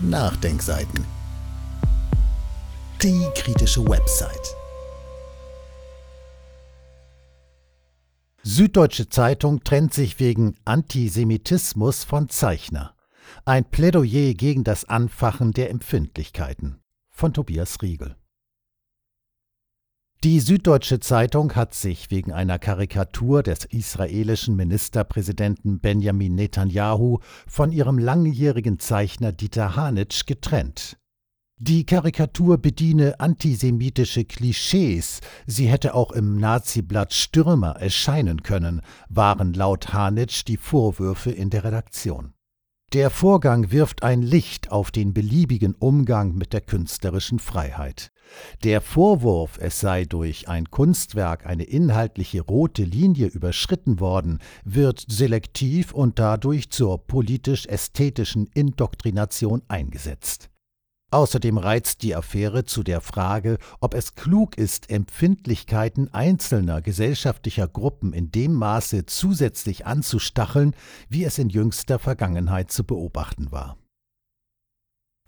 Nachdenkseiten. Die kritische Website. Süddeutsche Zeitung trennt sich wegen Antisemitismus von Zeichner. Ein Plädoyer gegen das Anfachen der Empfindlichkeiten von Tobias Riegel. Die Süddeutsche Zeitung hat sich wegen einer Karikatur des israelischen Ministerpräsidenten Benjamin Netanyahu von ihrem langjährigen Zeichner Dieter Hanitsch getrennt. Die Karikatur bediene antisemitische Klischees, sie hätte auch im Naziblatt Stürmer erscheinen können, waren laut Hanitsch die Vorwürfe in der Redaktion. Der Vorgang wirft ein Licht auf den beliebigen Umgang mit der künstlerischen Freiheit. Der Vorwurf, es sei durch ein Kunstwerk eine inhaltliche rote Linie überschritten worden, wird selektiv und dadurch zur politisch-ästhetischen Indoktrination eingesetzt. Außerdem reizt die Affäre zu der Frage, ob es klug ist, Empfindlichkeiten einzelner gesellschaftlicher Gruppen in dem Maße zusätzlich anzustacheln, wie es in jüngster Vergangenheit zu beobachten war.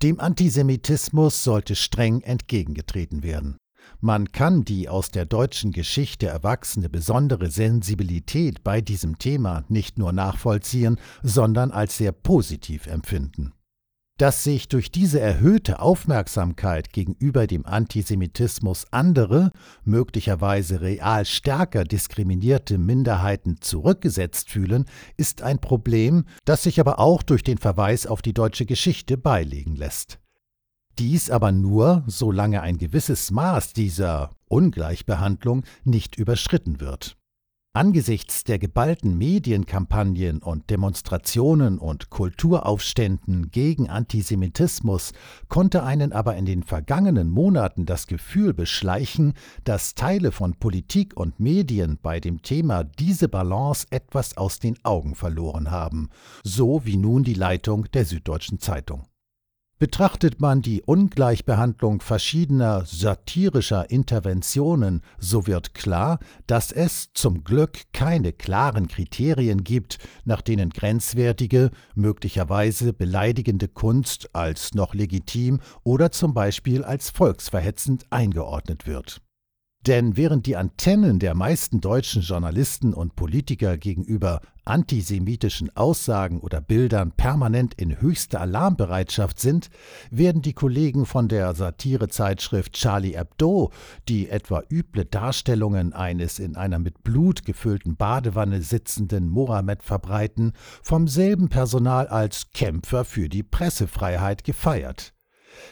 Dem Antisemitismus sollte streng entgegengetreten werden. Man kann die aus der deutschen Geschichte erwachsene besondere Sensibilität bei diesem Thema nicht nur nachvollziehen, sondern als sehr positiv empfinden dass sich durch diese erhöhte Aufmerksamkeit gegenüber dem Antisemitismus andere, möglicherweise real stärker diskriminierte Minderheiten zurückgesetzt fühlen, ist ein Problem, das sich aber auch durch den Verweis auf die deutsche Geschichte beilegen lässt. Dies aber nur, solange ein gewisses Maß dieser Ungleichbehandlung nicht überschritten wird. Angesichts der geballten Medienkampagnen und Demonstrationen und Kulturaufständen gegen Antisemitismus konnte einen aber in den vergangenen Monaten das Gefühl beschleichen, dass Teile von Politik und Medien bei dem Thema diese Balance etwas aus den Augen verloren haben, so wie nun die Leitung der Süddeutschen Zeitung. Betrachtet man die Ungleichbehandlung verschiedener satirischer Interventionen, so wird klar, dass es zum Glück keine klaren Kriterien gibt, nach denen grenzwertige, möglicherweise beleidigende Kunst als noch legitim oder zum Beispiel als volksverhetzend eingeordnet wird. Denn während die Antennen der meisten deutschen Journalisten und Politiker gegenüber antisemitischen Aussagen oder Bildern permanent in höchster Alarmbereitschaft sind, werden die Kollegen von der Satirezeitschrift Charlie Hebdo, die etwa üble Darstellungen eines in einer mit Blut gefüllten Badewanne sitzenden Mohammed verbreiten, vom selben Personal als Kämpfer für die Pressefreiheit gefeiert.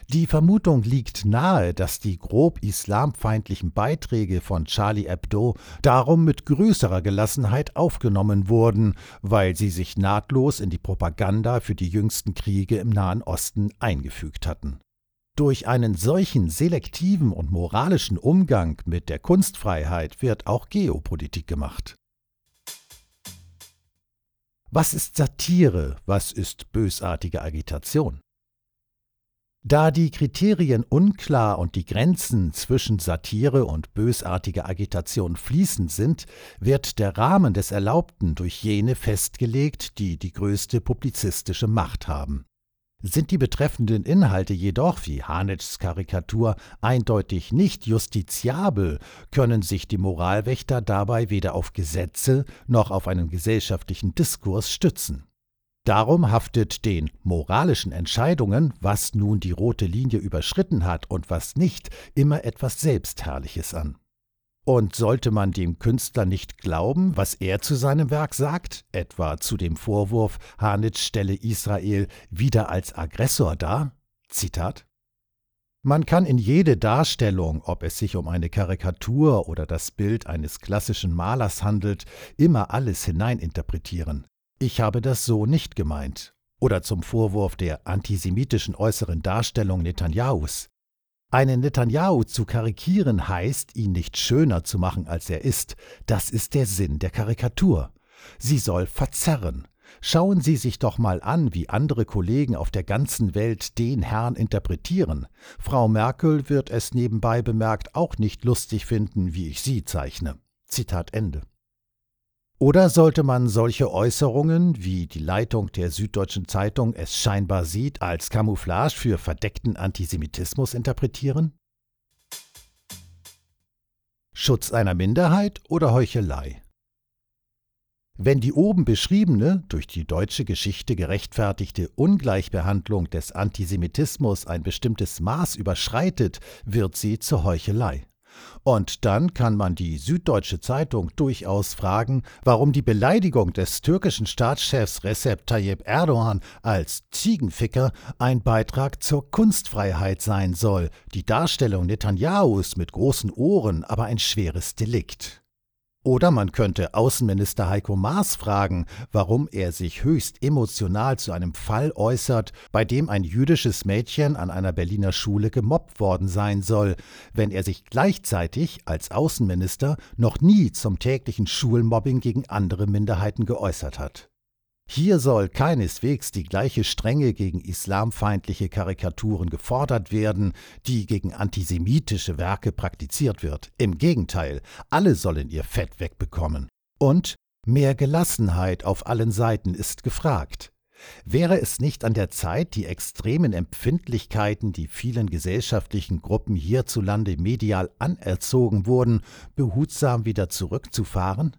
Die Vermutung liegt nahe, dass die grob islamfeindlichen Beiträge von Charlie Hebdo darum mit größerer Gelassenheit aufgenommen wurden, weil sie sich nahtlos in die Propaganda für die jüngsten Kriege im Nahen Osten eingefügt hatten. Durch einen solchen selektiven und moralischen Umgang mit der Kunstfreiheit wird auch Geopolitik gemacht. Was ist Satire? Was ist bösartige Agitation? Da die Kriterien unklar und die Grenzen zwischen Satire und bösartiger Agitation fließend sind, wird der Rahmen des Erlaubten durch jene festgelegt, die die größte publizistische Macht haben. Sind die betreffenden Inhalte jedoch, wie Hanetschs Karikatur, eindeutig nicht justiziabel, können sich die Moralwächter dabei weder auf Gesetze noch auf einen gesellschaftlichen Diskurs stützen. Darum haftet den moralischen Entscheidungen, was nun die rote Linie überschritten hat und was nicht, immer etwas Selbstherrliches an. Und sollte man dem Künstler nicht glauben, was er zu seinem Werk sagt, etwa zu dem Vorwurf, Hanitsch stelle Israel wieder als Aggressor dar? Zitat man kann in jede Darstellung, ob es sich um eine Karikatur oder das Bild eines klassischen Malers handelt, immer alles hineininterpretieren. Ich habe das so nicht gemeint. Oder zum Vorwurf der antisemitischen äußeren Darstellung Netanyahus. Einen Netanyahu zu karikieren heißt, ihn nicht schöner zu machen, als er ist. Das ist der Sinn der Karikatur. Sie soll verzerren. Schauen Sie sich doch mal an, wie andere Kollegen auf der ganzen Welt den Herrn interpretieren. Frau Merkel wird es nebenbei bemerkt auch nicht lustig finden, wie ich sie zeichne. Zitat Ende. Oder sollte man solche Äußerungen, wie die Leitung der Süddeutschen Zeitung es scheinbar sieht, als Camouflage für verdeckten Antisemitismus interpretieren? Schutz einer Minderheit oder Heuchelei? Wenn die oben beschriebene, durch die deutsche Geschichte gerechtfertigte Ungleichbehandlung des Antisemitismus ein bestimmtes Maß überschreitet, wird sie zur Heuchelei. Und dann kann man die Süddeutsche Zeitung durchaus fragen, warum die Beleidigung des türkischen Staatschefs Recep Tayyip Erdogan als Ziegenficker ein Beitrag zur Kunstfreiheit sein soll, die Darstellung Netanyahus mit großen Ohren aber ein schweres Delikt. Oder man könnte Außenminister Heiko Maas fragen, warum er sich höchst emotional zu einem Fall äußert, bei dem ein jüdisches Mädchen an einer Berliner Schule gemobbt worden sein soll, wenn er sich gleichzeitig als Außenminister noch nie zum täglichen Schulmobbing gegen andere Minderheiten geäußert hat. Hier soll keineswegs die gleiche Strenge gegen islamfeindliche Karikaturen gefordert werden, die gegen antisemitische Werke praktiziert wird. Im Gegenteil, alle sollen ihr Fett wegbekommen. Und mehr Gelassenheit auf allen Seiten ist gefragt. Wäre es nicht an der Zeit, die extremen Empfindlichkeiten, die vielen gesellschaftlichen Gruppen hierzulande medial anerzogen wurden, behutsam wieder zurückzufahren?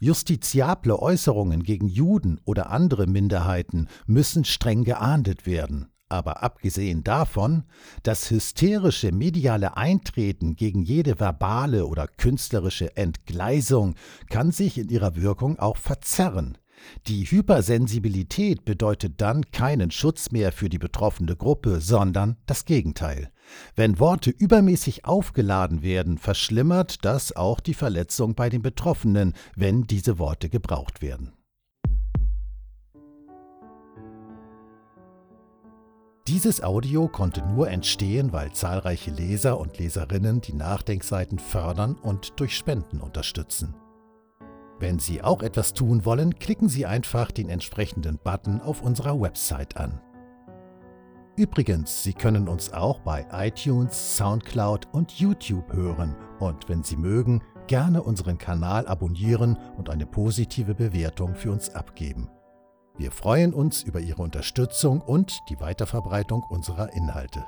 Justiziable Äußerungen gegen Juden oder andere Minderheiten müssen streng geahndet werden. Aber abgesehen davon, das hysterische mediale Eintreten gegen jede verbale oder künstlerische Entgleisung kann sich in ihrer Wirkung auch verzerren. Die Hypersensibilität bedeutet dann keinen Schutz mehr für die betroffene Gruppe, sondern das Gegenteil. Wenn Worte übermäßig aufgeladen werden, verschlimmert das auch die Verletzung bei den Betroffenen, wenn diese Worte gebraucht werden. Dieses Audio konnte nur entstehen, weil zahlreiche Leser und Leserinnen die Nachdenkseiten fördern und durch Spenden unterstützen. Wenn Sie auch etwas tun wollen, klicken Sie einfach den entsprechenden Button auf unserer Website an. Übrigens, Sie können uns auch bei iTunes, SoundCloud und YouTube hören und wenn Sie mögen, gerne unseren Kanal abonnieren und eine positive Bewertung für uns abgeben. Wir freuen uns über Ihre Unterstützung und die Weiterverbreitung unserer Inhalte.